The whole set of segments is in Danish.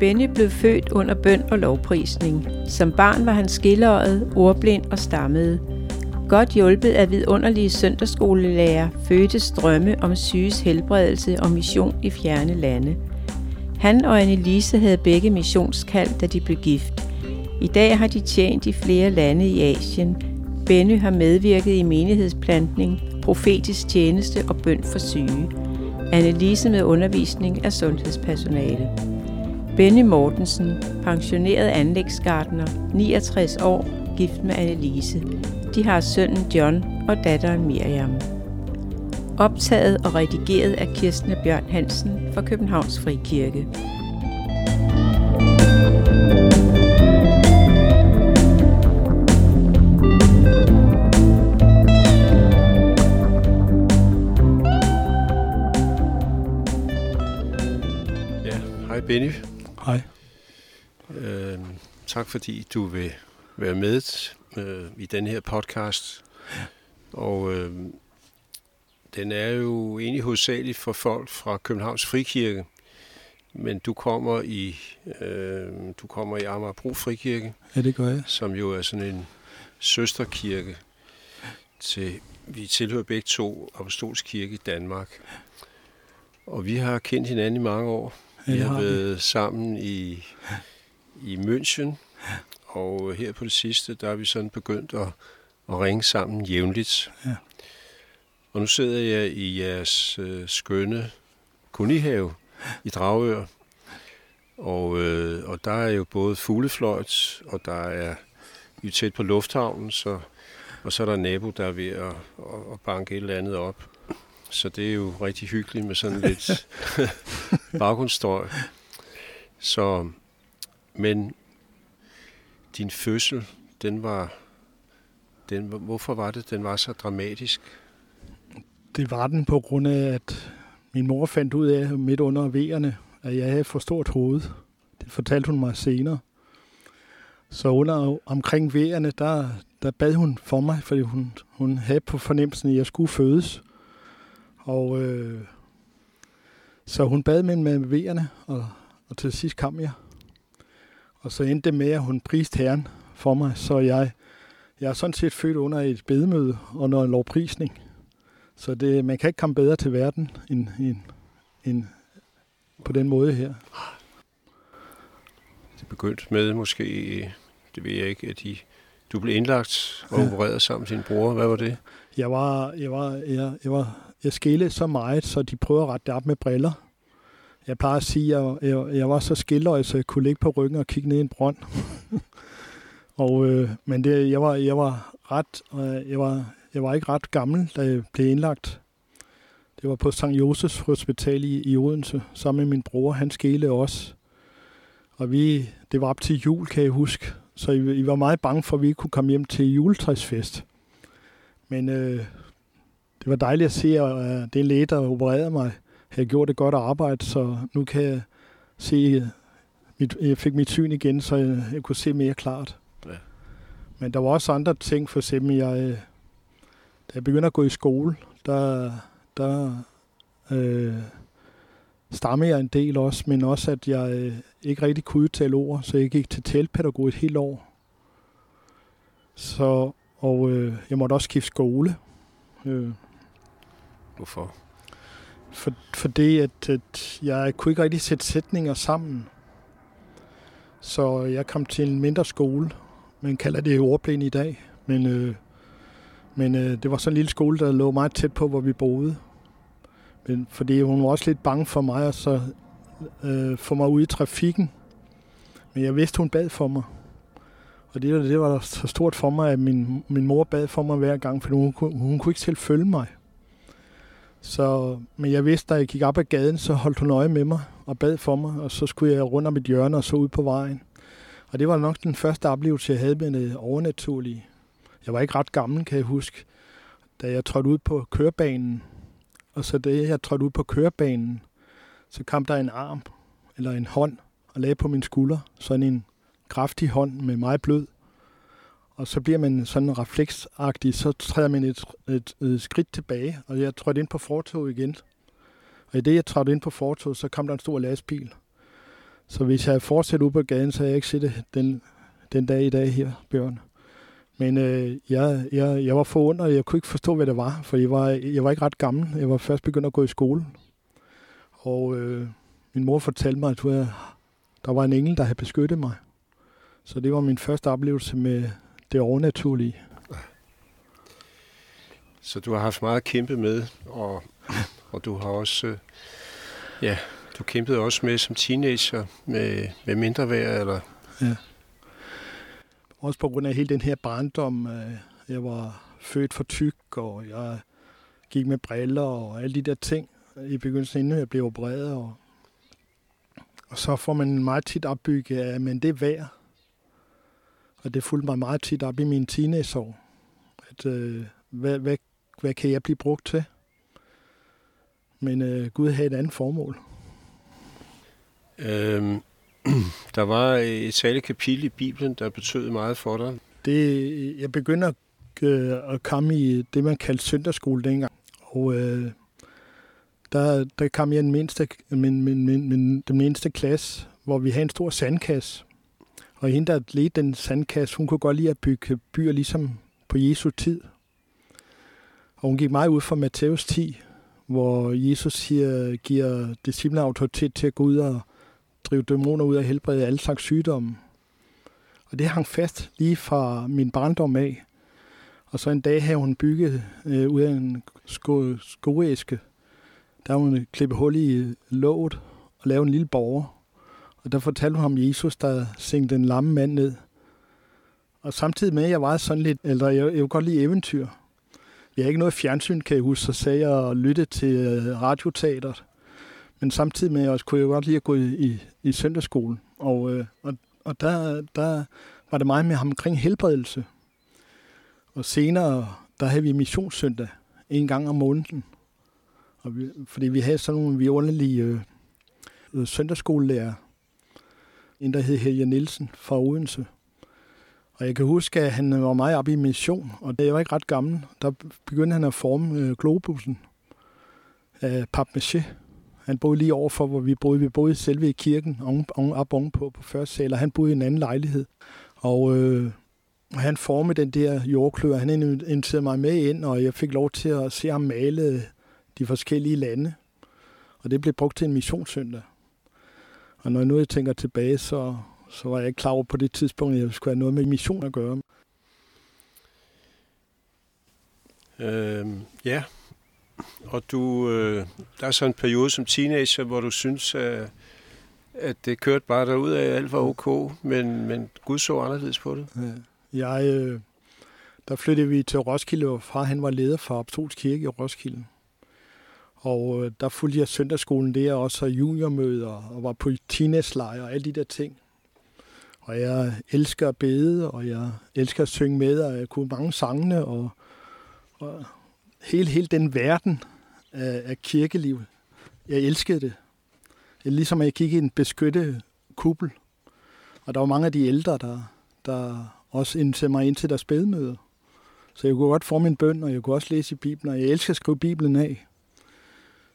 Benny blev født under bøn og lovprisning. Som barn var han skilleret, ordblind og stammede. Godt hjulpet af vidunderlige søndagsskolelærer fødtes drømme om syges helbredelse og mission i fjerne lande. Han og Annelise havde begge missionskald, da de blev gift. I dag har de tjent i flere lande i Asien. Benny har medvirket i menighedsplantning, profetisk tjeneste og bøn for syge. Annelise med undervisning af sundhedspersonale. Benny Mortensen, pensioneret anlægsgardner, 69 år, gift med Annelise. De har sønnen John og datteren Miriam. Optaget og redigeret af Kirsten Bjørn Hansen fra Københavns Frikirke. Ja, hej Benny. Hej. Øh, tak fordi du vil være med øh, i den her podcast. Og øh, den er jo egentlig hovedsageligt for folk fra Københavns Frikirke. Men du kommer i øh, du kommer i Amagerbro Frikirke, Ja, det gør jeg. som jo er sådan en søsterkirke til vi tilhører begge to Apostolsk Kirke i Danmark. Og vi har kendt hinanden i mange år. Vi har været sammen i, i München, og her på det sidste, der er vi sådan begyndt at, at ringe sammen jævnligt. Ja. Og nu sidder jeg i jeres øh, skønne kunihave i Dragør, og, øh, og der er jo både fuglefløjt, og der er er tæt på lufthavnen, så, og så er der en nabo, der er ved at, at, at banke et eller andet op. Så det er jo rigtig hyggeligt med sådan lidt baggrundsstøj. Så, men din fødsel, den var, den, hvorfor var det, den var så dramatisk? Det var den på grund af, at min mor fandt ud af midt under vejerne, at jeg havde for stort hoved. Det fortalte hun mig senere. Så under omkring vejerne, der, der bad hun for mig, fordi hun, hun havde på fornemmelsen, at jeg skulle fødes. Og øh, så hun bad med med vejerne, og, og til sidst kom jeg. Og så endte det med, at hun priste Herren for mig, så jeg, jeg er sådan set født under et bedemøde under en lovprisning. Så det, man kan ikke komme bedre til verden end, end, end på den måde her. Det begyndte med måske, det ved jeg ikke, at de, du blev indlagt og Ja. opereret sammen med din bror. Hvad var det? Jeg var, jeg var, jeg, jeg var, jeg skillede så meget, så de prøver at rette det op med briller. Jeg plejer at sige, at jeg, jeg, jeg var så skilløj, så jeg kunne ligge på ryggen og kigge ned i en brønd. og, øh, men det, jeg, var, jeg var ret, øh, jeg var, jeg var ikke ret gammel, da jeg blev indlagt. Det var på St. Josefs Hospital i, i Odense, sammen med min bror. Han skele også. Og vi, det var op til jul, kan jeg huske. Så I, I var meget bange for, at vi ikke kunne komme hjem til juletræsfest. Men øh, det var dejligt at se, at øh, det læge, der opererede mig, havde gjort et godt arbejde, så nu kan jeg se, øh, mit, jeg fik mit syn igen, så jeg, jeg kunne se mere klart. Ja. Men der var også andre ting, for eksempel, jeg, øh, da jeg begyndte at gå i skole, der, der øh, stammede jeg en del også, men også, at jeg øh, ikke rigtig kunne udtale ord, så jeg gik til talpædagog et helt år. Så, og øh, jeg måtte også skifte skole. Øh, Hvorfor? for, fordi at, at jeg kunne ikke rigtig sætte sætninger sammen. Så jeg kom til en mindre skole. Man kalder det ordblind i dag. Men, øh, men øh, det var sådan en lille skole, der lå meget tæt på, hvor vi boede. Men, fordi hun var også lidt bange for mig, og så øh, få mig ud i trafikken. Men jeg vidste, hun bad for mig. Og det, det var så stort for mig, at min, min mor bad for mig hver gang, for hun, hun kunne ikke selv følge mig. Så, men jeg vidste, da jeg gik op ad gaden, så holdt hun øje med mig og bad for mig, og så skulle jeg rundt om et hjørne og så ud på vejen. Og det var nok den første oplevelse, jeg havde med det overnaturlige. Jeg var ikke ret gammel, kan jeg huske, da jeg trådte ud på kørebanen. Og så da jeg trådte ud på kørebanen, så kom der en arm eller en hånd og lagde på min skulder. Sådan en kraftig hånd med meget blød. Og så bliver man sådan refleksagtig, så træder man et, et, et skridt tilbage, og jeg trådte ind på fortoget igen. Og i det, jeg trådte ind på fortoget, så kom der en stor lastbil. Så hvis jeg fortsat ud på gaden, så havde jeg ikke set den, den dag i dag her, Bjørn. Men øh, jeg, jeg, jeg var forundret, jeg kunne ikke forstå, hvad det var, for jeg var, jeg var ikke ret gammel. Jeg var først begyndt at gå i skole. Og øh, min mor fortalte mig, at der var en engel, der havde beskyttet mig. Så det var min første oplevelse med det overnaturlige. Så du har haft meget at kæmpe med, og, og du har også, øh, ja, du kæmpede også med som teenager med, med mindre værd, eller? Ja. Også på grund af hele den her barndom. Øh, jeg var født for tyk, og jeg gik med briller og alle de der ting i begyndelsen, inden jeg blev opereret. Og, og så får man meget tit opbygget af, men det er værd. Og det fulgte mig meget tit op i mine teenageår. At, øh, hvad, hvad, hvad kan jeg blive brugt til? Men øh, Gud havde et andet formål. Øhm, der var et særligt kapitel i Bibelen, der betød meget for dig. Det, jeg begynder øh, at komme i det, man kaldte søndagsskole dengang. Og øh, der, der kom jeg den mindste, min, min, min, min, den mindste klasse, hvor vi havde en stor sandkasse. Og hende, der ledte den sandkasse, hun kunne godt lide at bygge byer ligesom på Jesu tid. Og hun gik meget ud fra Matthæus 10, hvor Jesus siger, giver disciplene autoritet til at gå ud og drive dæmoner ud og helbrede alle slags sygdomme. Og det hang fast lige fra min barndom af. Og så en dag havde hun bygget øh, ud af en sko- skoæske. Der havde hun klippet hul i låget og lavet en lille borger. Og der fortalte hun om Jesus, der sænkte den lamme mand ned. Og samtidig med, at jeg var sådan lidt, eller jeg, jeg kunne godt lide eventyr. Vi har ikke noget fjernsyn, kan jeg huske, så sagde jeg og lytte til øh, radioteateret. Men samtidig med, også kunne jeg godt lide at gå i, i, i søndagsskolen. Og, øh, og, og der, der var det meget med ham omkring helbredelse. Og senere, der havde vi missionssøndag en gang om måneden. Og vi, fordi vi havde sådan nogle vidunderlige øh, øh, søndagsskolelærer. En, der hed Helge Nielsen fra Odense. Og jeg kan huske, at han var meget oppe i mission, og da jeg var ikke ret gammel, der begyndte han at forme øh, globussen af papmaché. Han boede lige overfor, hvor vi boede. Vi boede selve i kirken, on, on, op ovenpå på første sal, og han boede i en anden lejlighed. Og øh, han formede den der jordklør. Han inviterede mig med ind, og jeg fik lov til at se ham male de forskellige lande. Og det blev brugt til en missionssøndag. Og når jeg nu tænker tilbage, så, så var jeg ikke klar over på det tidspunkt, at jeg skulle have noget med mission at gøre. Øhm, ja, og du, øh, der er så en periode som teenager, hvor du synes, at, at det kørte bare derud af, alt var ok, men, men Gud så anderledes på det. Jeg, øh, der flyttede vi til Roskilde, og far han var leder for Apostolsk Kirke i Roskilde. Og øh, der fulgte jeg søndagsskolen der, også og juniormøder, og var på teenage og alle de der ting. Og jeg elsker at bede, og jeg elsker at synge med, og jeg kunne mange sangene, og, og hele, hele den verden af, af kirkeliv. Jeg elskede det. det ligesom at jeg gik i en beskyttet kuppel. Og der var mange af de ældre, der, der også indtil mig ind til deres bedemøde. Så jeg kunne godt få min bøn, og jeg kunne også læse i Bibelen, og jeg elsker at skrive Bibelen af.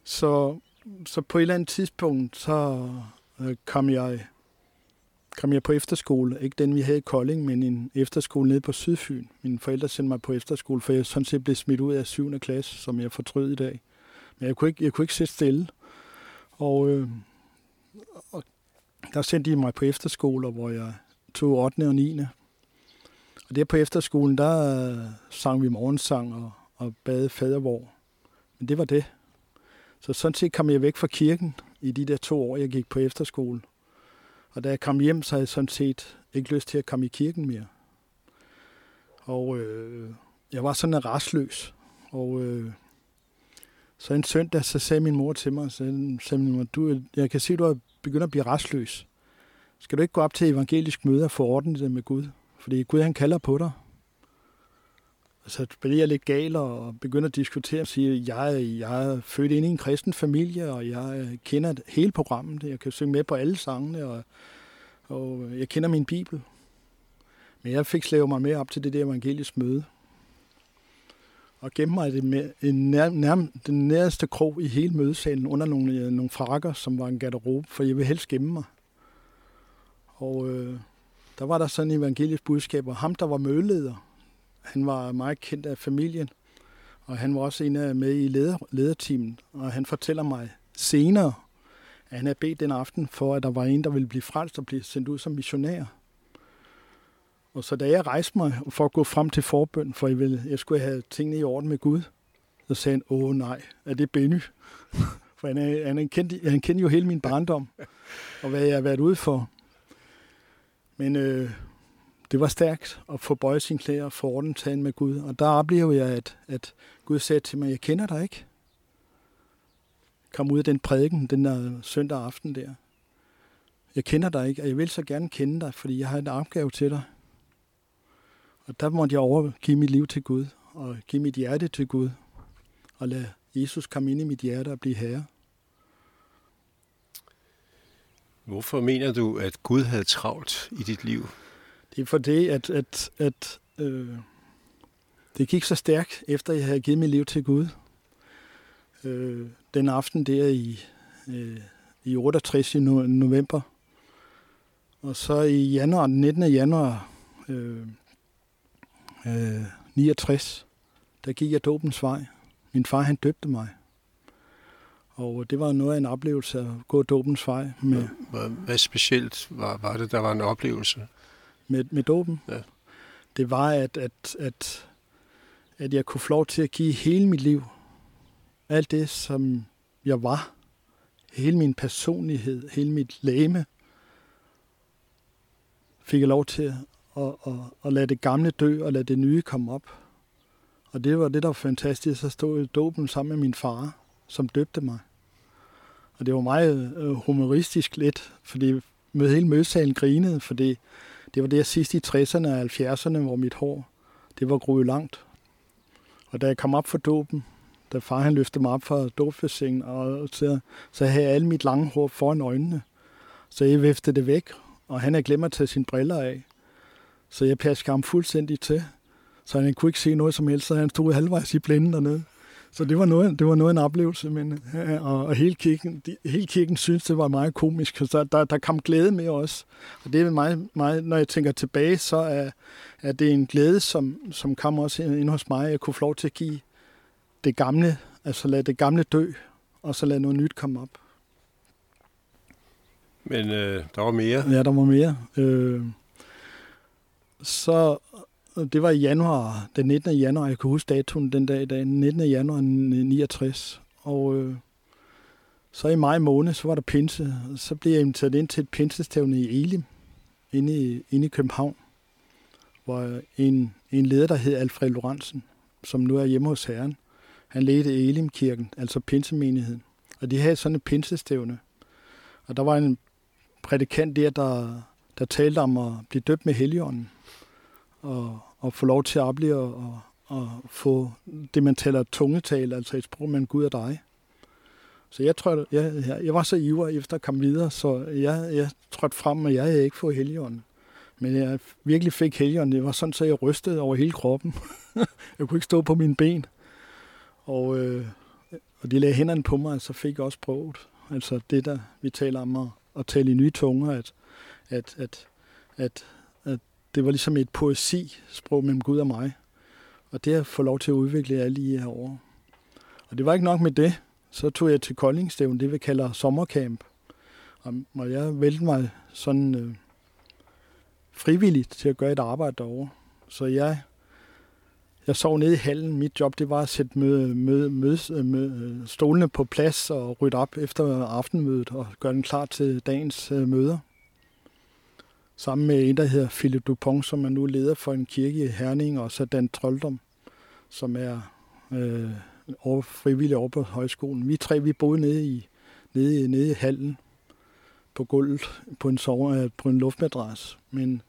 Så, så på et eller andet tidspunkt, så øh, kom jeg kom jeg på efterskole. Ikke den, vi havde i Kolding, men en efterskole nede på Sydfyn. Mine forældre sendte mig på efterskole, for jeg sådan set blev smidt ud af 7. klasse, som jeg fortrød i dag. Men jeg kunne ikke, jeg kunne ikke sidde stille. Og, øh, og der sendte de mig på efterskole, hvor jeg tog 8. og 9. Og der på efterskolen, der øh, sang vi morgensang og, og bade fadervor. Men det var det. Så sådan set kom jeg væk fra kirken i de der to år, jeg gik på efterskole. Og da jeg kom hjem, så havde jeg sådan set ikke lyst til at komme i kirken mere. Og øh, jeg var sådan rastløs. Og øh, så en søndag, så sagde min mor til mig, så sagde min mor, du, jeg kan se, at du er begyndt at blive rastløs. Skal du ikke gå op til evangelisk møde og få ordnet det med Gud? Fordi Gud, han kalder på dig. Altså, Så bliver jeg lidt gal og begynder at diskutere og sige, at jeg, jeg er født ind i en kristen familie, og jeg øh, kender hele programmet. Jeg kan synge med på alle sangene, og, og øh, jeg kender min bibel. Men jeg fik slævet mig med op til det der evangelisk møde. Og gemme mig det med en nær, nær, den nærmeste krog i hele mødesalen under nogle, øh, nogle frakker, som var en garderobe, for jeg ville helst gemme mig. Og øh, der var der sådan en evangelisk budskab, og ham, der var mødeleder, han var meget kendt af familien, og han var også en af med i leder, lederteamen. og han fortæller mig senere, at han havde bedt den aften for, at der var en, der ville blive frelst og blive sendt ud som missionær. Og så da jeg rejste mig for at gå frem til forbøn, for jeg, ville, jeg skulle have tingene i orden med Gud, så sagde han, åh nej, er det Benny? for han, er, han, kendte, kendt, han kendte jo hele min barndom, og hvad jeg har været ude for. Men øh, det var stærkt at få bøjet sin klæder og få ordentligt med Gud. Og der oplevede jeg, at, at Gud sagde til mig, jeg kender dig ikke. Kom ud af den prædiken den der søndag aften der. Jeg kender dig ikke, og jeg vil så gerne kende dig, fordi jeg har en opgave til dig. Og der måtte jeg overgive mit liv til Gud, og give mit hjerte til Gud, og lade Jesus komme ind i mit hjerte og blive herre. Hvorfor mener du, at Gud havde travlt i dit liv? Det er fordi, at, at, at øh, det gik så stærkt, efter jeg havde givet mit liv til Gud. Øh, den aften der i, øh, i 68 i november. Og så i januar, den 19. januar øh, øh, 69, der gik jeg dåbens vej. Min far, han døbte mig. Og det var noget af en oplevelse at gå dåbens vej. Med, hvad, hvad specielt var, var det, der var en oplevelse? Med, med dåben? Ja. Det var, at, at, at, at jeg kunne få lov til at give hele mit liv. Alt det, som jeg var. Hele min personlighed, hele mit læme. Fik jeg lov til at, at, at lade det gamle dø og lade det nye komme op. Og det var det, der var fantastisk, at stå i dåben sammen med min far, som døbte mig. Og det var meget øh, humoristisk lidt, fordi med hele mødesalen grinede, fordi det var det sidste i 60'erne og 70'erne, hvor mit hår det var groet langt. Og da jeg kom op for dåben, da far han løftede mig op fra dåbsbassinet, og så, så havde jeg alle mit lange hår foran øjnene. Så jeg viftede det væk, og han havde glemt at tage sine briller af. Så jeg passede ham fuldstændig til, så han kunne ikke se noget som helst, så han stod halvvejs i blinden dernede. Så det var noget, det var noget en oplevelse, men, og, og hele, kirken, de, hele kirken synes, det var meget komisk, så der, der kom glæde med os. Og det er meget, meget, når jeg tænker tilbage, så er, er det en glæde, som, som kom også ind hos mig. Jeg kunne få lov til at give det gamle, altså lade det gamle dø, og så lade noget nyt komme op. Men øh, der var mere? Ja, der var mere. Øh, så det var i januar, den 19. januar, jeg kan huske datoen den dag i dag, den 19. januar 69. Og øh, så i maj måned, så var der pinse, og så blev jeg inviteret ind til et pinsestævne i Elim, inde i, inde i København, hvor en, en leder, der hed Alfred Lorentzen, som nu er hjemme hos Herren, han ledte Elimkirken, altså pinsemenigheden. Og de havde sådan et pinsestævne. Og der var en prædikant der, der, der talte om at blive døbt med heligånden og, og få lov til at opleve og, og få det, man taler tungetal, altså et sprog man Gud og dig. Så jeg tror, jeg, jeg, jeg var så ivrig efter at komme videre, så jeg, jeg trådte frem, og jeg havde ikke fået helgen. Men jeg virkelig fik helgen. Det var sådan, så jeg rystede over hele kroppen. jeg kunne ikke stå på mine ben. Og, øh, og de lagde hænderne på mig, og så fik jeg også prøvet. Altså det, der vi taler om at, at tale i nye tunger, at, at, at, at det var ligesom et poesi-sprog mellem Gud og mig. Og det har fået lov til at udvikle alle i her år. Og det var ikke nok med det. Så tog jeg til Koldingstævn, det vi kalder sommercamp. Og jeg vælte mig sådan øh, frivilligt til at gøre et arbejde derovre. Så jeg, jeg sov nede i hallen. Mit job det var at sætte møde, møde, møde, øh, møde, øh, stolene på plads og rydde op efter aftenmødet og gøre den klar til dagens øh, møder sammen med en, der hedder Philip Dupont, som er nu leder for en kirke i Herning, og så Dan Trolddom, som er øh, over, frivillig over på højskolen. Vi tre, vi boede nede i, nede, nede i hallen på gulvet på en, sove, øh, på en luftmadras. Men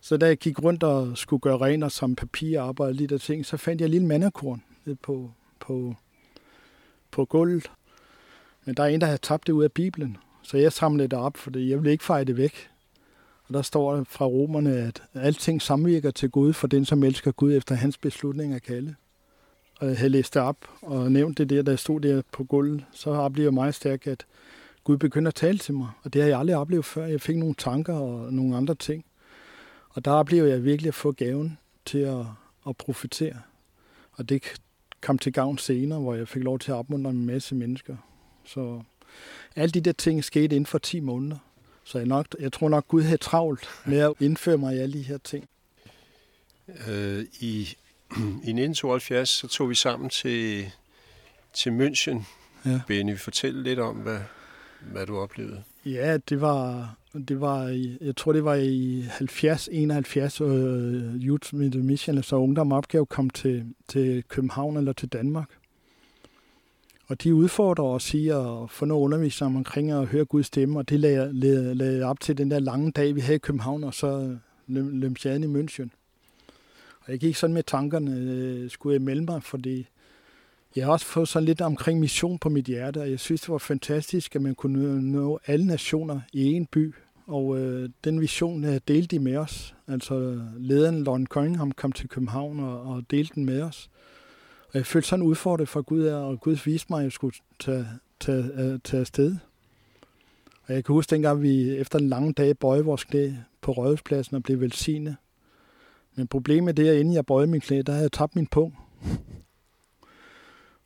så da jeg gik rundt og skulle gøre rent og samle papir og arbejde lidt af ting, så fandt jeg en lille mandekorn nede på, på, på gulvet. Men der er en, der har tabt det ud af Bibelen. Så jeg samlede det op, for jeg ville ikke fejre det væk. Og der står fra romerne, at alting samvirker til Gud for den, som elsker Gud efter hans beslutning at kalde. Og jeg havde læst det op og nævnt det der, der stod der på gulvet, så oplevede jeg meget stærkt, at Gud begyndte at tale til mig, og det har jeg aldrig oplevet før. Jeg fik nogle tanker og nogle andre ting. Og der oplevede jeg virkelig at få gaven til at, at profitere. Og det kom til gavn senere, hvor jeg fik lov til at opmuntre en masse mennesker. Så alle de der ting skete inden for 10 måneder. Så jeg, nok, jeg tror nok, Gud havde travlt med at indføre mig i alle de her ting. Øh, I, I 1972 så tog vi sammen til, til München. Ja. Benny, fortælle lidt om, hvad, hvad du oplevede. Ja, det var, det var jeg tror det var i 70, 71, uh, Youth Mission, så Ungdom Opgave kom til, til København eller til Danmark. Og de udfordrer os i at få noget undervisning omkring at høre Guds stemme, og det lagde, lagde, lagde op til den der lange dag, vi havde i København, og så øh, Lømsjaden i München. Og jeg gik sådan med tankerne, øh, skulle jeg melde mig, fordi jeg har også fået sådan lidt omkring mission på mit hjerte, og jeg synes, det var fantastisk, at man kunne nå alle nationer i en by. Og øh, den vision øh, delte de med os. Altså lederen Lon Cunningham kom til København og, og delte den med os jeg følte sådan udfordret for Gud, og Gud viste mig, at jeg skulle tage, tage, uh, tage afsted. Og jeg kan huske dengang, vi efter en lang dag bøjede vores knæ på rådhuspladsen og blev velsignet. Men problemet er, at inden jeg bøjede min knæ, der havde jeg tabt min pung.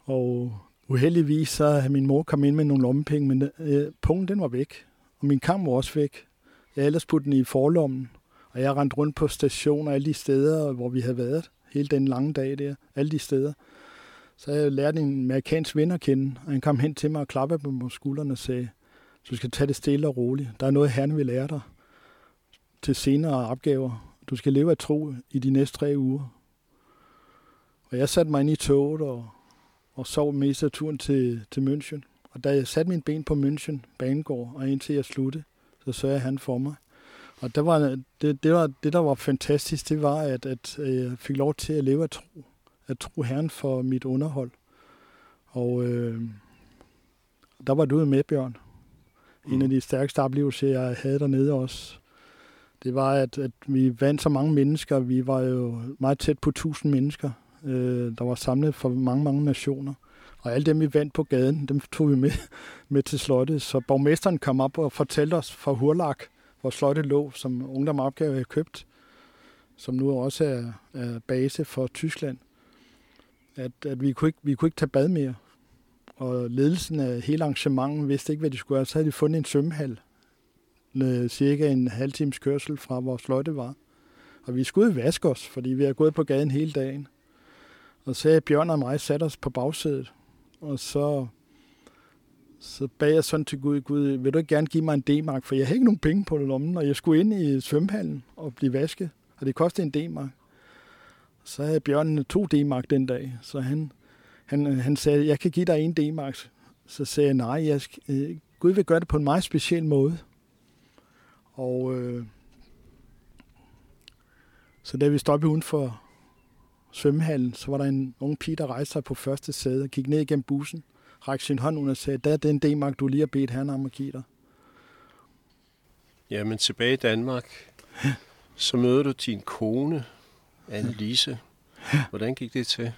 Og uheldigvis så havde min mor kommet ind med nogle lommepenge, men øh, pungen den var væk. Og min kamp var også væk. Jeg havde ellers puttet den i forlommen, og jeg rendte rundt på stationer alle de steder, hvor vi havde været hele den lange dag der, alle de steder. Så jeg lærte en amerikansk ven at kende, og han kom hen til mig og klappede på skuldrene og sagde, du skal tage det stille og roligt. Der er noget, han vil lære dig til senere opgaver. Du skal leve af tro i de næste tre uger. Og jeg satte mig ind i toget og og sov mest af turen til, til München. Og da jeg satte min ben på München banegård, og indtil jeg sluttede, så sørgede han for mig. Og det, var, det, det, var, det, der var fantastisk, det var, at, at øh, jeg fik lov til at leve af tro. At tro Herren for mit underhold. Og øh, der var du med, Bjørn. En af de stærkeste oplevelser, jeg havde dernede også. Det var, at, at vi vandt så mange mennesker. Vi var jo meget tæt på tusind mennesker øh, der var samlet fra mange, mange nationer. Og alle dem, vi vandt på gaden, dem tog vi med, med til slottet. Så borgmesteren kom op og fortalte os fra Hurlak, hvor slottet lå, som Ungdom Opgave havde købt, som nu også er, er base for Tyskland, at, at vi, kunne ikke, vi kunne ikke tage bad mere. Og ledelsen af hele arrangementet vidste ikke, hvad de skulle gøre. Så havde de fundet en svømmehal, cirka en halv times kørsel fra, hvor sløjte var. Og vi skulle vaske os, fordi vi havde gået på gaden hele dagen. Og så havde Bjørn og mig sat os på bagsædet, og så, så bag jeg sådan til Gud, Gud, vil du ikke gerne give mig en D-mark, for jeg havde ikke nogen penge på lommen, og jeg skulle ind i svømmehallen og blive vasket, og det kostede en D-mark. Så havde Bjørn to D-mark den dag, så han, han, han sagde, jeg kan give dig en D-mark. Så sagde jeg, nej, jeg skal, øh, Gud vil gøre det på en meget speciel måde. Og øh, så da vi stoppede uden for svømmehallen, så var der en ung pige, der rejste sig på første sæde og gik ned igennem bussen, rækte sin hånd ud og sagde, der er den D-mark, du lige har bedt herren om at give dig. Ja, men tilbage i Danmark, så møder du din kone, Annelise. Hvordan gik det til?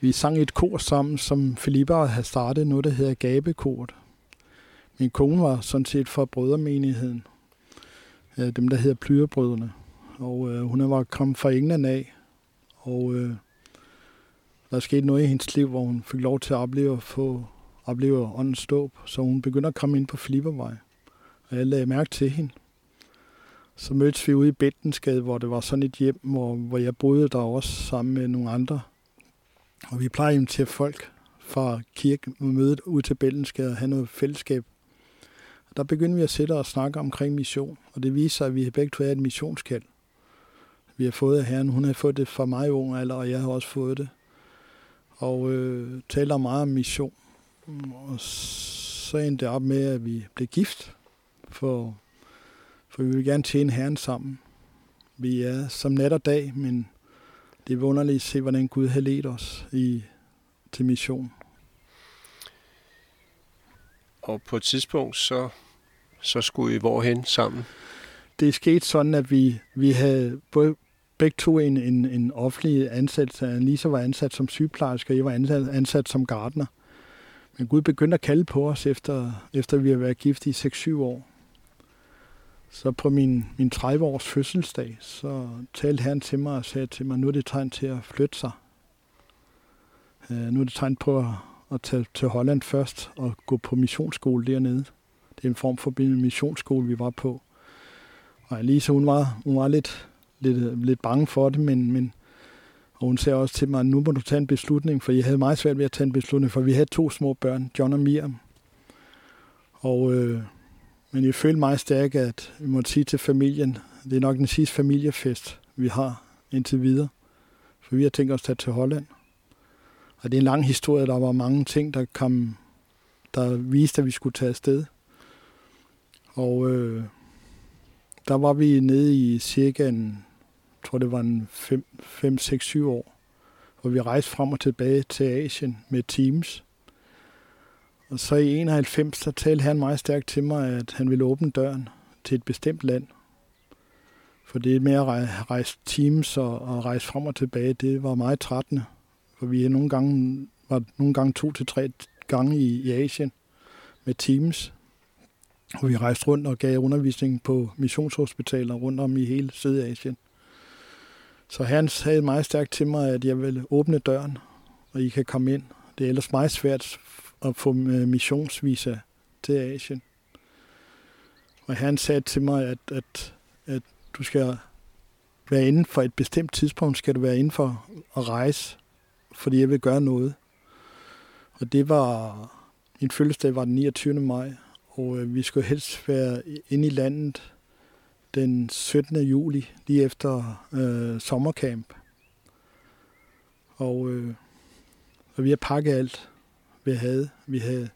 Vi sang et kor sammen, som Filippa havde startet, noget der hedder Gabekort. Min kone var sådan set fra brødremenigheden, øh, dem der hedder Plyrebrødrene. Og øh, hun var kommet fra England af, og øh, der skete noget i hendes liv, hvor hun fik lov til at opleve, at få, opleve åndens ståb. Så hun begyndte at komme ind på Flippervej. Og jeg lagde mærke til hende. Så mødtes vi ude i Bættensgade, hvor det var sådan et hjem, hvor, hvor jeg boede der også sammen med nogle andre. Og vi plejer til folk fra kirken og mødet ud til Bættensgade og have noget fællesskab. Og der begyndte vi at sætte og snakke omkring mission, og det viser sig, at vi begge to havde et missionskald vi har fået af Herren. Hun har fået det fra mig i ung alder, og jeg har også fået det. Og øh, taler meget om mission. Og så endte det op med, at vi blev gift, for, for vi vil gerne tjene Herren sammen. Vi er som nat og dag, men det er underligt at se, hvordan Gud har ledt os i, til mission. Og på et tidspunkt, så, så skulle I hvorhen sammen? Det skete sådan, at vi, vi havde både begge to en, en, en offentlig ansat. Lisa var ansat som sygeplejerske, og jeg var ansat, ansat som gartner. men Gud begyndte at kalde på os, efter, efter vi har været gift i 6-7 år. Så på min, min 30-års fødselsdag, så talte han til mig og sagde til mig, nu er det tegn til at flytte sig. Uh, nu er det tegn på at, at tage til Holland først og gå på missionsskole dernede. Det er en form for missionsskole, vi var på. Og Elise, hun var, hun var lidt, lidt, lidt bange for det, men, men og hun sagde også til mig, nu må du tage en beslutning, for jeg havde meget svært ved at tage en beslutning, for vi havde to små børn, John og Miriam. Og, øh, men jeg følte meget stærkt, at vi må sige til familien, det er nok den sidste familiefest, vi har indtil videre. For vi har tænkt os at tage til Holland. Og det er en lang historie, der var mange ting, der kom, der viste, at vi skulle tage afsted. Og øh, der var vi nede i cirka en, jeg tror det var en 5, 6, 7 år, hvor vi rejste frem og tilbage til Asien med Teams. Og så i 91, så talte han meget stærkt til mig, at han ville åbne døren til et bestemt land. For det med at rejse teams og, og rejse frem og tilbage, det var meget trættende. For vi nogle gange, var nogle gange to til tre gange i, i Asien med teams. Og vi rejste rundt og gav undervisning på missionshospitaler rundt om i hele Sydasien. Så han sagde meget stærkt til mig, at jeg ville åbne døren, og I kan komme ind. Det er ellers meget svært at få øh, missionsvisa til Asien. Og han sagde til mig, at, at, at du skal være inden for et bestemt tidspunkt, skal du være inden for at rejse, fordi jeg vil gøre noget. Og det var, min fødselsdag var den 29. maj, og øh, vi skulle helst være inde i landet den 17. juli, lige efter øh, sommercamp. Og, øh, og vi har pakket alt, vi havde. Vi havde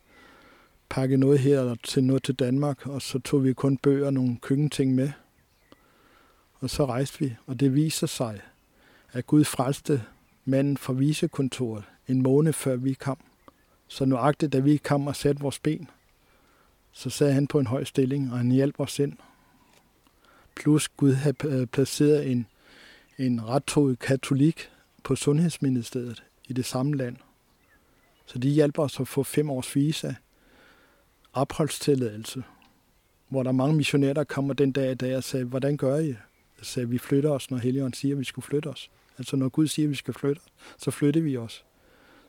pakket noget her til noget til Danmark, og så tog vi kun bøger og nogle køkkenting med. Og så rejste vi, og det viser sig, at Gud frelste manden fra visekontoret en måned før vi kom. Så nuagtigt, da vi kom og satte vores ben, så sad han på en høj stilling, og han hjalp os ind. Plus Gud havde øh, placeret en, en ret katolik på Sundhedsministeriet i det samme land. Så de hjælper os at få fem års visa, opholdstilladelse, hvor der er mange missionærer, der kommer den dag i dag og sagde, hvordan gør I? Jeg sagde, vi flytter os, når Helligånden siger, at vi skulle flytte os. Altså når Gud siger, at vi skal flytte os, så flytter vi os.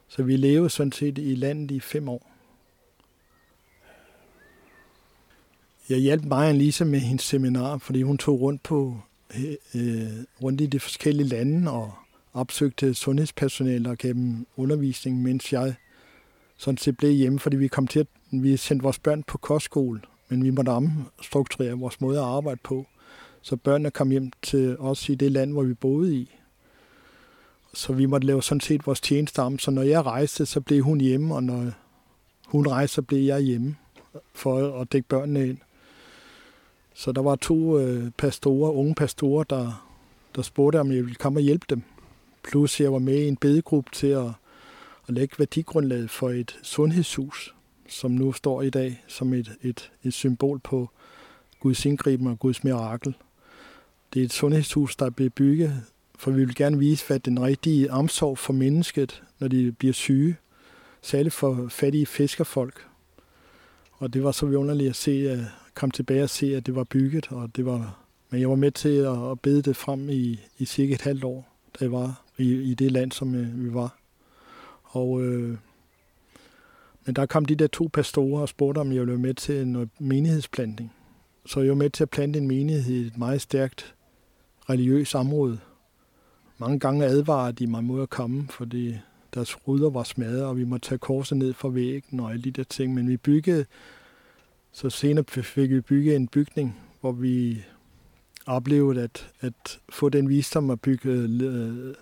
Så vi levede sådan set i landet i fem år. Jeg hjalp mig og Lisa med hendes seminar, fordi hun tog rundt på øh, rundt i de forskellige lande og opsøgte sundhedspersonale og gav dem undervisning, mens jeg sådan set blev hjemme, fordi vi kom til at vi sendte vores børn på kostskole, men vi måtte omstrukturere vores måde at arbejde på. Så børnene kom hjem til os i det land, hvor vi boede i. Så vi måtte lave sådan set vores tjeneste om. Så når jeg rejste, så blev hun hjemme, og når hun rejste, så blev jeg hjemme for at dække børnene ind. Så der var to øh, pastorer, unge pastorer, der, der spurgte, om jeg ville komme og hjælpe dem. Plus jeg var med i en bedegruppe til at, at lægge værdigrundlaget for et sundhedshus, som nu står i dag som et, et, et symbol på Guds indgriben og Guds mirakel. Det er et sundhedshus, der er bygget, for vi vil gerne vise, hvad den rigtige omsorg for mennesket, når de bliver syge, særligt for fattige fiskerfolk. Og det var så vidunderligt at se, at komme tilbage og se, at det var bygget, og det var, men jeg var med til at bede det frem i, i cirka et halvt år, da jeg var i, i det land, som øh, vi var. Og, øh, men der kom de der to pastorer og spurgte, om jeg ville være med til en øh, menighedsplantning. Så jeg var med til at plante en menighed i et meget stærkt religiøst område. Mange gange advarede de mig mod at komme, fordi deres ruder var smadret, og vi måtte tage korset ned fra væggen og alle de der ting. Men vi byggede, så senere fik vi bygget en bygning, hvor vi oplevede at, at få den visdom at bygge øh,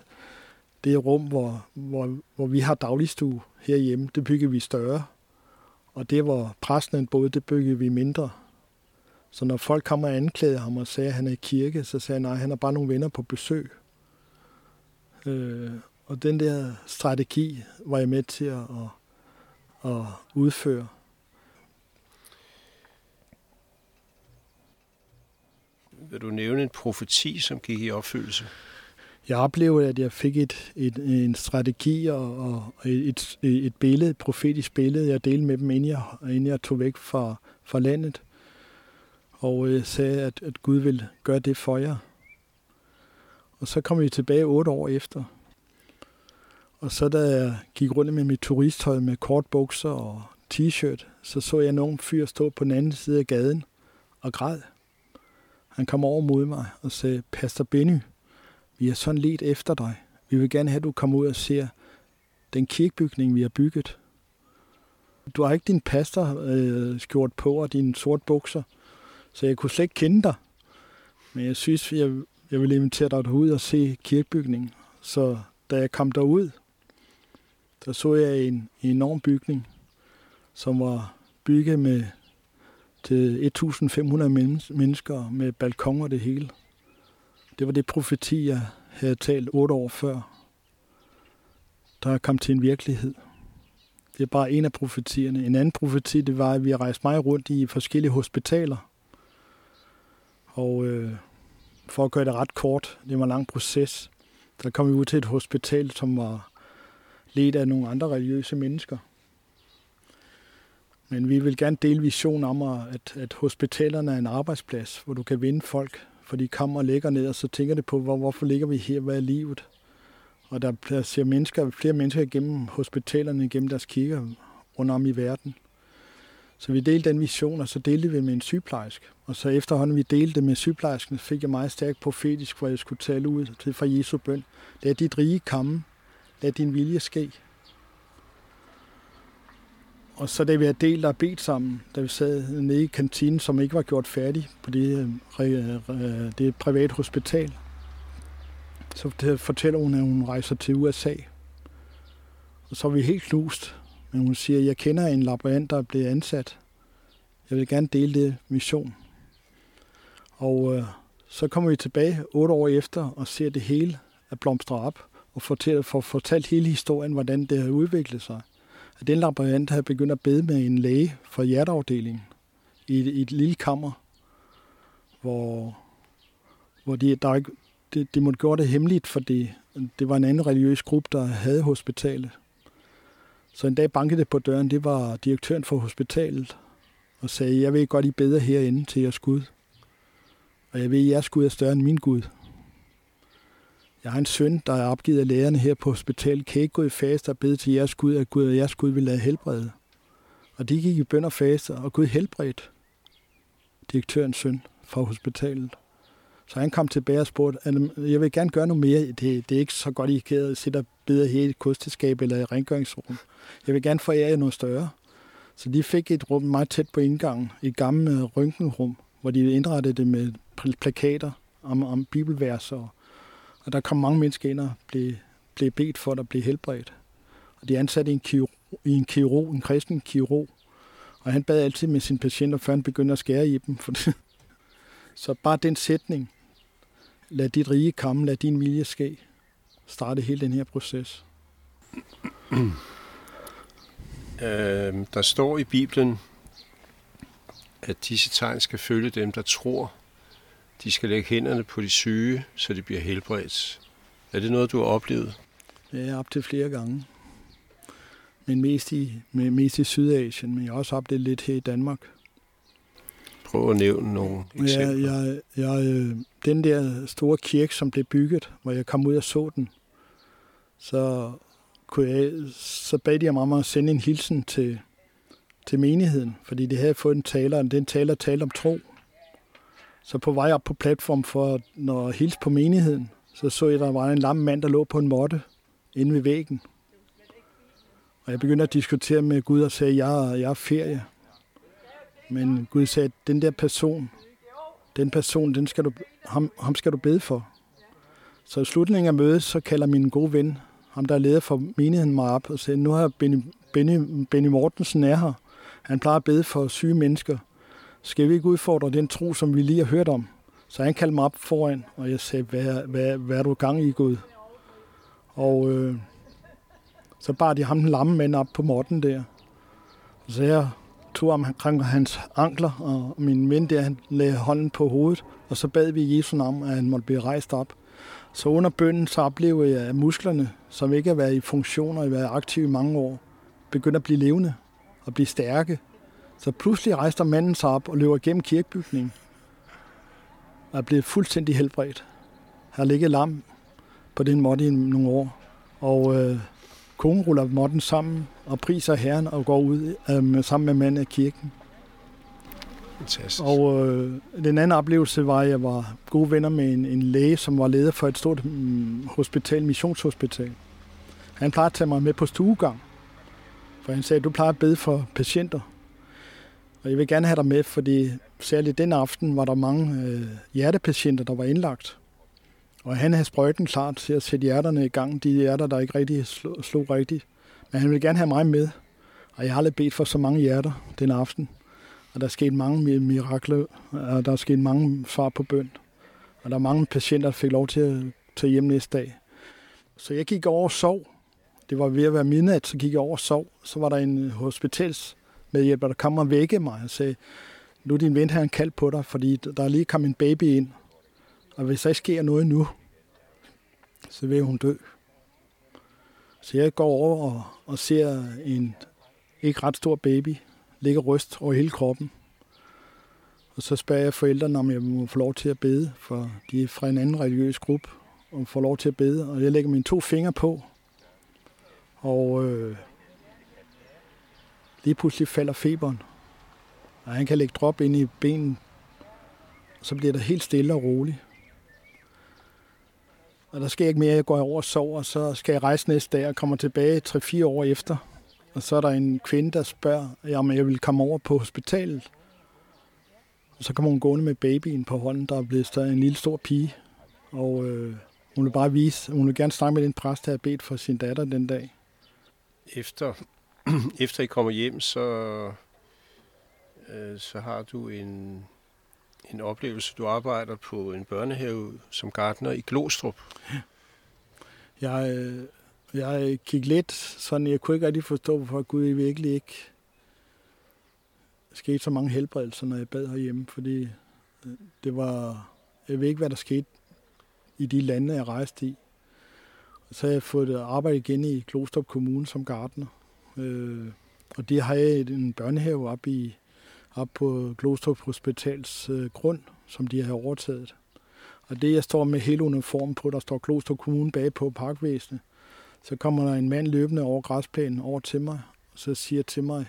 det rum, hvor, hvor, hvor vi har dagligstue herhjemme, det bygger vi større. Og det, hvor præsten boede, det bygger vi mindre. Så når folk kommer og anklagede ham og sagde, at han er i kirke, så sagde han, nej, han har bare nogle venner på besøg. Øh, og den der strategi var jeg med til at, at, at udføre. Vil du nævne en profeti, som gik i opfyldelse? Jeg oplevede, at jeg fik et, et, en strategi og, og et, et billede, et profetisk billede, jeg delte med dem, inden jeg, inden jeg tog væk fra, fra landet. Og jeg sagde, at, at Gud vil gøre det for jer. Og så kom vi tilbage otte år efter. Og så da jeg gik rundt med mit turisttøj med kort bukser og t-shirt, så så jeg nogen fyr stå på den anden side af gaden og græd. Han kom over mod mig og sagde, Pastor Benny, vi har sådan let efter dig. Vi vil gerne have, at du kommer ud og ser den kirkebygning, vi har bygget. Du har ikke din pastor øh, skjort på og dine sorte bukser, så jeg kunne slet ikke kende dig. Men jeg synes, jeg, jeg vil invitere dig ud og se kirkebygningen. Så da jeg kom derud, der så jeg en, en enorm bygning, som var bygget med til 1500 mennesker med balkoner det hele. Det var det profeti, jeg havde talt otte år før, der kom til en virkelighed. Det er bare en af profetierne. En anden profeti, det var, at vi rejste mig rundt i forskellige hospitaler. Og øh, for at gøre det ret kort, det var en lang proces, der kom vi ud til et hospital, som var ledt af nogle andre religiøse mennesker. Men vi vil gerne dele vision om, at, at hospitalerne er en arbejdsplads, hvor du kan vinde folk, for de kommer og ligger ned, og så tænker det på, hvor, hvorfor ligger vi her, hvad er livet? Og der ser mennesker, flere mennesker igennem hospitalerne, igennem deres kirker rundt om i verden. Så vi delte den vision, og så delte vi med en sygeplejerske. Og så efterhånden vi delte det med sygeplejersken, fik jeg meget stærkt profetisk, hvor jeg skulle tale ud til fra Jesu bøn. Lad dit rige komme. Lad din vilje ske. Og så da vi havde delt og bedt sammen, da vi sad nede i kantinen, som ikke var gjort færdig på det, øh, det private hospital, så fortæller hun, at hun rejser til USA. Og så er vi helt knust. Men hun siger, at jeg kender en laborant, der er blevet ansat. Jeg vil gerne dele det mission. Og øh, så kommer vi tilbage otte år efter og ser det hele at blomstre op og fortæller, for fortalt hele historien, hvordan det har udviklet sig at den laborant havde begyndt at bede med en læge fra hjerteafdelingen i et, i et lille kammer, hvor, hvor de, der ikke, de, de måtte gøre det hemmeligt, fordi det var en anden religiøs gruppe, der havde hospitalet. Så en dag bankede det på døren, det var direktøren for hospitalet, og sagde, jeg ved godt, I bedre herinde til jeres Gud. Og jeg ved, at jeres Gud er større end min Gud. Jeg har en søn, der er opgivet af lægerne her på hospitalet. Kan ikke gå i fast og bede til jeres Gud, at Gud og jeres Gud vil lade helbrede. Og de gik i bøn og faste, og Gud helbredte direktørens søn fra hospitalet. Så han kom tilbage og spurgte, at jeg vil gerne gøre noget mere. Det, det er ikke så godt, I kan sidde og bede her i et kosteskab eller i rengøringsrum. Jeg vil gerne forære jer noget større. Så de fik et rum meget tæt på indgangen, et gammelt øh, røntgenrum, hvor de indrettede det med plakater om, om bibelvers og og der kom mange mennesker ind og blev, blev bedt for at blive helbredt. Og de ansatte en, kirurg, en kirurg, en kristen kirurg. Og han bad altid med sine patienter, før han begyndte at skære i dem. For det. Så bare den sætning, lad dit rige komme, lad din vilje ske, starte hele den her proces. Øh, der står i Bibelen, at disse tegn skal følge dem, der tror. De skal lægge hænderne på de syge, så de bliver helbredt. Er det noget, du har oplevet? Ja, op til flere gange. Men mest i, mest i Sydasien, men jeg har også oplevet lidt her i Danmark. Prøv at nævne nogle eksempler. Ja, jeg, jeg, øh, den der store kirke, som blev bygget, hvor jeg kom ud og så den, så, kunne jeg, så bad de mig om at sende en hilsen til, til menigheden, fordi de havde fået en taler, og den taler talte om tro. Så på vej op på platform for når hils på menigheden, så så jeg, at der var en lam mand, der lå på en måtte inde ved væggen. Og jeg begyndte at diskutere med Gud og sagde, jeg, jeg er ferie. Men Gud sagde, at den der person, den person, den skal du, ham, ham skal du bede for. Så i slutningen af mødet, så kalder min gode ven, ham der er leder for menigheden mig op, og siger, nu har Benny, Benny, Benny Mortensen er her. Han plejer at bede for syge mennesker skal vi ikke udfordre den tro, som vi lige har hørt om? Så han kaldte mig op foran, og jeg sagde, hvad, hvad, hvad er du gang i, Gud? Og øh, så bar de ham den lamme mand op på måtten der. Så jeg tog ham omkring hans ankler, og min ven der, han lagde hånden på hovedet, og så bad vi Jesu navn, at han måtte blive rejst op. Så under bønden, så oplevede jeg, at musklerne, som ikke har været i funktion og været aktive i mange år, begynder at blive levende og blive stærke. Så pludselig rejser manden sig op og løber gennem kirkebygningen og er blevet fuldstændig helbredt. Har ligget lam på den måde i nogle år. Og øh, konen ruller måtten sammen og priser herren og går ud øh, sammen med manden af kirken. Fantastisk. Og øh, den anden oplevelse var, at jeg var gode venner med en, en læge, som var leder for et stort mm, hospital, missionshospital. Han plejede at tage mig med på stuegang, for han sagde, du plejer at bede for patienter. Og jeg vil gerne have dig med, fordi særligt den aften var der mange øh, hjertepatienter, der var indlagt. Og han havde sprøjten klar til at sætte hjerterne i gang, de hjerter, der ikke rigtig slog, slog rigtigt. Men han ville gerne have mig med, og jeg har aldrig bedt for så mange hjerter den aften. Og der er sket mange mirakler, og der er sket mange svar på bøn. Og der er mange patienter, der fik lov til at tage hjem næste dag. Så jeg gik over og sov. Det var ved at være midnat, så gik jeg over og sov. Så var der en øh, hospitals medhjælper, der kom og vække mig og sagde, nu er din ven her en kald på dig, fordi der er lige kommet en baby ind. Og hvis der ikke sker noget nu, så vil hun dø. Så jeg går over og, og ser en ikke ret stor baby, ligge ryst over hele kroppen. Og så spørger jeg forældrene, om jeg må få lov til at bede, for de er fra en anden religiøs gruppe, og får lov til at bede. Og jeg lægger mine to fingre på, og øh, lige pludselig falder feberen. Og han kan lægge drop ind i benen, og så bliver det helt stille og roligt. Og der sker ikke mere, jeg går over og sover, og så skal jeg rejse næste dag og kommer tilbage 3-4 år efter. Og så er der en kvinde, der spørger, om jeg vil komme over på hospitalet. Og så kommer hun gående med babyen på hånden, der er blevet en lille stor pige. Og øh, hun vil bare vise, hun vil gerne snakke med den præst, der har bedt for sin datter den dag. Efter, efter I kommer hjem, så, øh, så har du en, en oplevelse. Du arbejder på en børnehave som gartner i Glostrup. Jeg, jeg gik lidt sådan, jeg kunne ikke rigtig forstå, hvorfor Gud virkelig ikke skete så mange helbredelser, når jeg bad herhjemme, fordi øh, det var, jeg ved ikke, hvad der skete i de lande, jeg rejste i. Så har jeg fået arbejde igen i Klostrup Kommune som gartner. Øh, og det har jeg en børnehave op, i, op på Glostrup Hospitals øh, grund, som de har overtaget. Og det, jeg står med hele uniformen på, der står Kloster Kommune bag på parkvæsenet, så kommer der en mand løbende over græsplænen over til mig, og så siger til mig,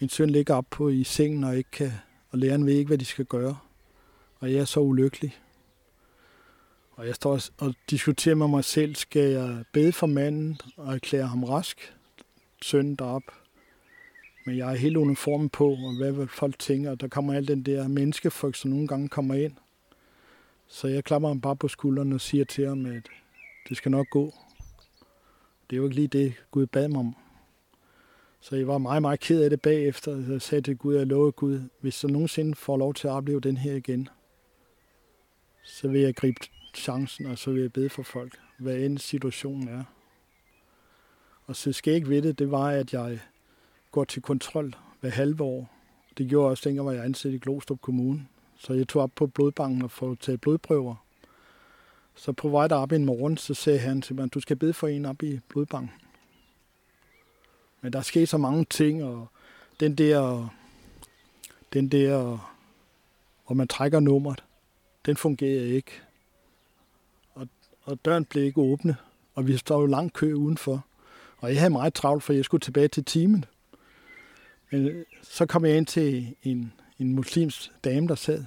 min søn ligger op på i sengen og ikke kan, og læreren ved ikke, hvad de skal gøre. Og jeg er så ulykkelig. Og jeg står og diskuterer med mig selv, skal jeg bede for manden og erklære ham rask, søn derop. Men jeg er helt uniformen på, og hvad vil folk tænker, og der kommer alt den der menneskefolk, som nogle gange kommer ind. Så jeg klapper ham bare på skulderen og siger til ham, at det skal nok gå. Det er jo ikke lige det, Gud bad mig om. Så jeg var meget, meget ked af det bagefter. Jeg sagde til Gud, jeg lovede Gud, hvis jeg nogensinde får lov til at opleve den her igen, så vil jeg gribe chancen, og så vil jeg bede for folk, hvad end situationen er. Og så skal jeg ikke ved det, det var, at jeg går til kontrol hver halve år. Det gjorde jeg også dengang, var jeg ansat i Glostrup Kommune. Så jeg tog op på blodbanken og få taget blodprøver. Så på vej derop en morgen, så sagde han til mig, du skal bede for en op i blodbanken. Men der skete så mange ting, og den der, den der, hvor man trækker nummeret, den fungerede ikke. Og, og døren blev ikke åbne, og vi står jo lang kø udenfor. Og jeg havde meget travlt, for jeg skulle tilbage til timen. Men øh, så kom jeg ind til en, en muslims dame, der sad,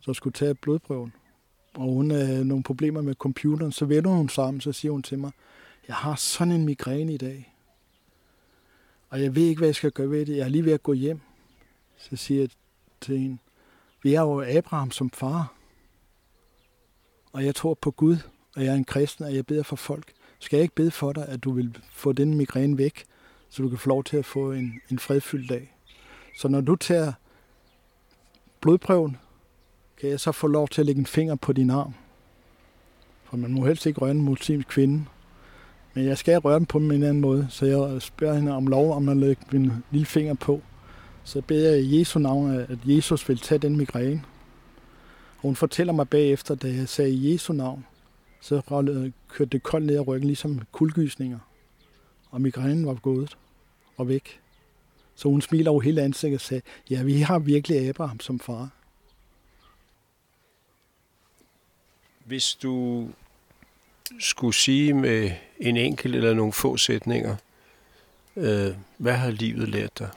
så skulle tage blodprøven og hun havde nogle problemer med computeren, så vender hun sammen, så siger hun til mig, jeg har sådan en migræne i dag, og jeg ved ikke, hvad jeg skal gøre ved det. Jeg er lige ved at gå hjem. Så siger jeg til hende, vi er jo Abraham som far, og jeg tror på Gud, og jeg er en kristen, og jeg beder for folk. Skal jeg ikke bede for dig, at du vil få den migræne væk, så du kan få lov til at få en, en fredfyldt dag? Så når du tager blodprøven, kan jeg så få lov til at lægge en finger på din arm? For man må helst ikke røre en muslimsk kvinde. Men jeg skal røre den på en anden måde, så jeg spørger hende om lov, om at lægge min lille finger på. Så beder jeg i Jesu navn, at Jesus vil tage den migræne. Og hun fortæller mig bagefter, da jeg sagde i Jesu navn, så rollede, kørte det koldt ned ad ryggen, ligesom kuldgysninger. Og migrænen var gået og væk. Så hun smiler over hele ansigtet og sagde, ja, vi har virkelig Abraham som far. Hvis du skulle sige med en enkelt eller nogle få sætninger, øh, hvad har livet lært dig?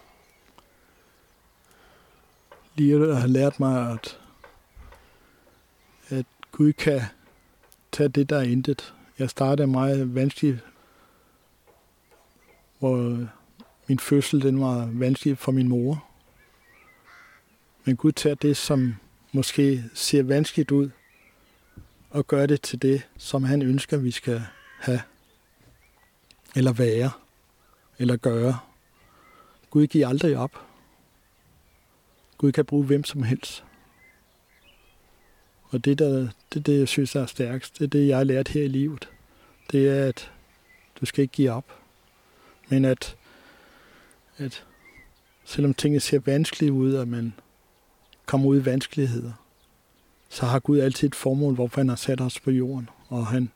Livet har lært mig, at, at Gud kan tage det, der er intet. Jeg startede meget vanskeligt, hvor min fødsel den var vanskelig for min mor. Men Gud tager det, som måske ser vanskeligt ud, og gør det til det, som han ønsker, vi skal have, eller være, eller gøre. Gud giver aldrig op. Gud kan bruge hvem som helst. Og det, der, det det, jeg synes er stærkest. Det er det, jeg har lært her i livet. Det er, at du skal ikke give op. Men at, at selvom tingene ser vanskelige ud, og man kommer ud i vanskeligheder, så har Gud altid et formål, hvorfor han har sat os på jorden. Og han,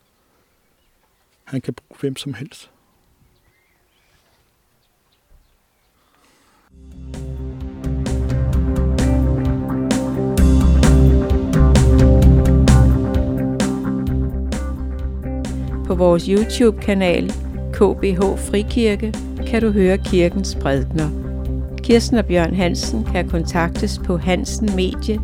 han kan bruge hvem som helst. På vores YouTube-kanal KBH Frikirke kan du høre kirkens prædikner. Kirsten og Bjørn Hansen kan kontaktes på hansenmedie